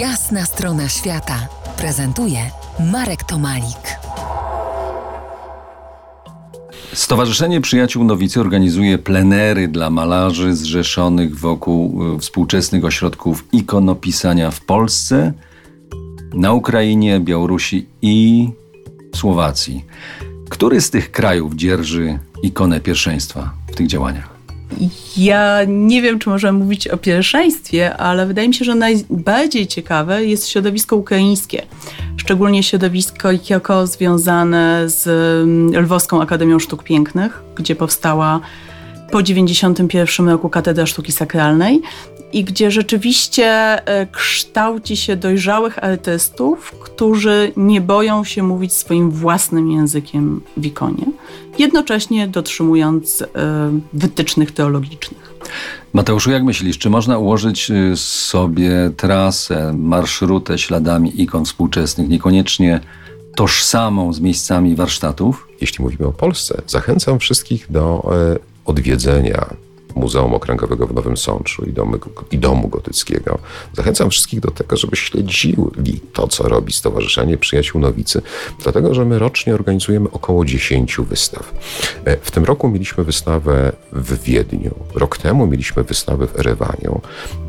Jasna strona świata prezentuje Marek Tomalik. Stowarzyszenie Przyjaciół Nowicy organizuje plenery dla malarzy zrzeszonych wokół y, współczesnych ośrodków ikonopisania w Polsce, na Ukrainie, Białorusi i Słowacji. Który z tych krajów dzierży ikonę pierwszeństwa w tych działaniach? Ja nie wiem, czy możemy mówić o pierwszeństwie, ale wydaje mi się, że najbardziej ciekawe jest środowisko ukraińskie. Szczególnie środowisko jako związane z mm, Lwowską Akademią Sztuk Pięknych, gdzie powstała po 1991 roku Katedra Sztuki Sakralnej i gdzie rzeczywiście e, kształci się dojrzałych artystów, którzy nie boją się mówić swoim własnym językiem w ikonie, jednocześnie dotrzymując e, wytycznych teologicznych. Mateuszu, jak myślisz, czy można ułożyć e, sobie trasę, marszrutę śladami ikon współczesnych, niekoniecznie tożsamą z miejscami warsztatów? Jeśli mówimy o Polsce, zachęcam wszystkich do odwiedzenia Muzeum Okręgowego w Nowym Sączu i domu, i domu Gotyckiego. Zachęcam wszystkich do tego, żeby śledzili to, co robi Stowarzyszenie Przyjaciół Nowicy, dlatego że my rocznie organizujemy około 10 wystaw. E, w tym roku mieliśmy wystawę w Wiedniu, rok temu mieliśmy wystawę w Erewaniu,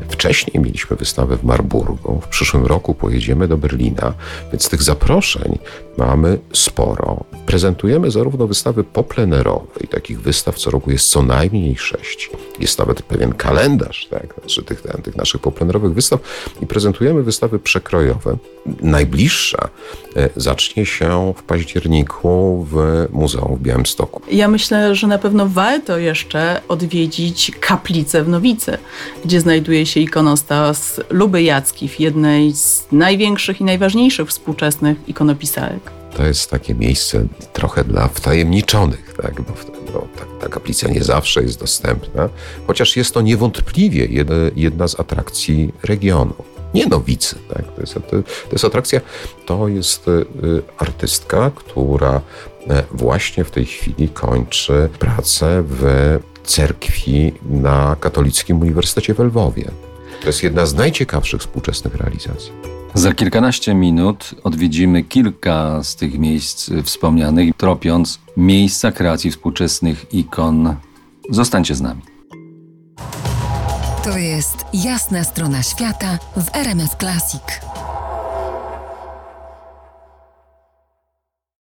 wcześniej mieliśmy wystawę w Marburgu, w przyszłym roku pojedziemy do Berlina, więc tych zaproszeń mamy sporo. Prezentujemy zarówno wystawy poplenerowe i takich wystaw co roku jest co najmniej sześć. Jest nawet pewien kalendarz tak, znaczy tych, tych naszych poplenerowych wystaw i prezentujemy wystawy przekrojowe. Najbliższa e, zacznie się w październiku w Muzeum w Białymstoku. Ja myślę, że na pewno warto jeszcze odwiedzić kaplicę w Nowicy, gdzie znajduje się ikonostas Luby Jackich, jednej z największych i najważniejszych współczesnych ikonopisarek to jest takie miejsce trochę dla wtajemniczonych, tak? bo, bo kaplica nie zawsze jest dostępna, chociaż jest to niewątpliwie jedna, z atrakcji regionu. Nie nowicy, tak? to, jest, to jest atrakcja, to jest y, artystka, która e, właśnie w tej chwili kończy pracę w cerkwi na Katolickim Uniwersytecie w Lwowie. To jest jedna z najciekawszych współczesnych realizacji. Za kilkanaście minut odwiedzimy kilka z tych miejsc wspomnianych, tropiąc miejsca kreacji współczesnych ikon. Zostańcie z nami. To jest jasna strona świata w RMF Classic.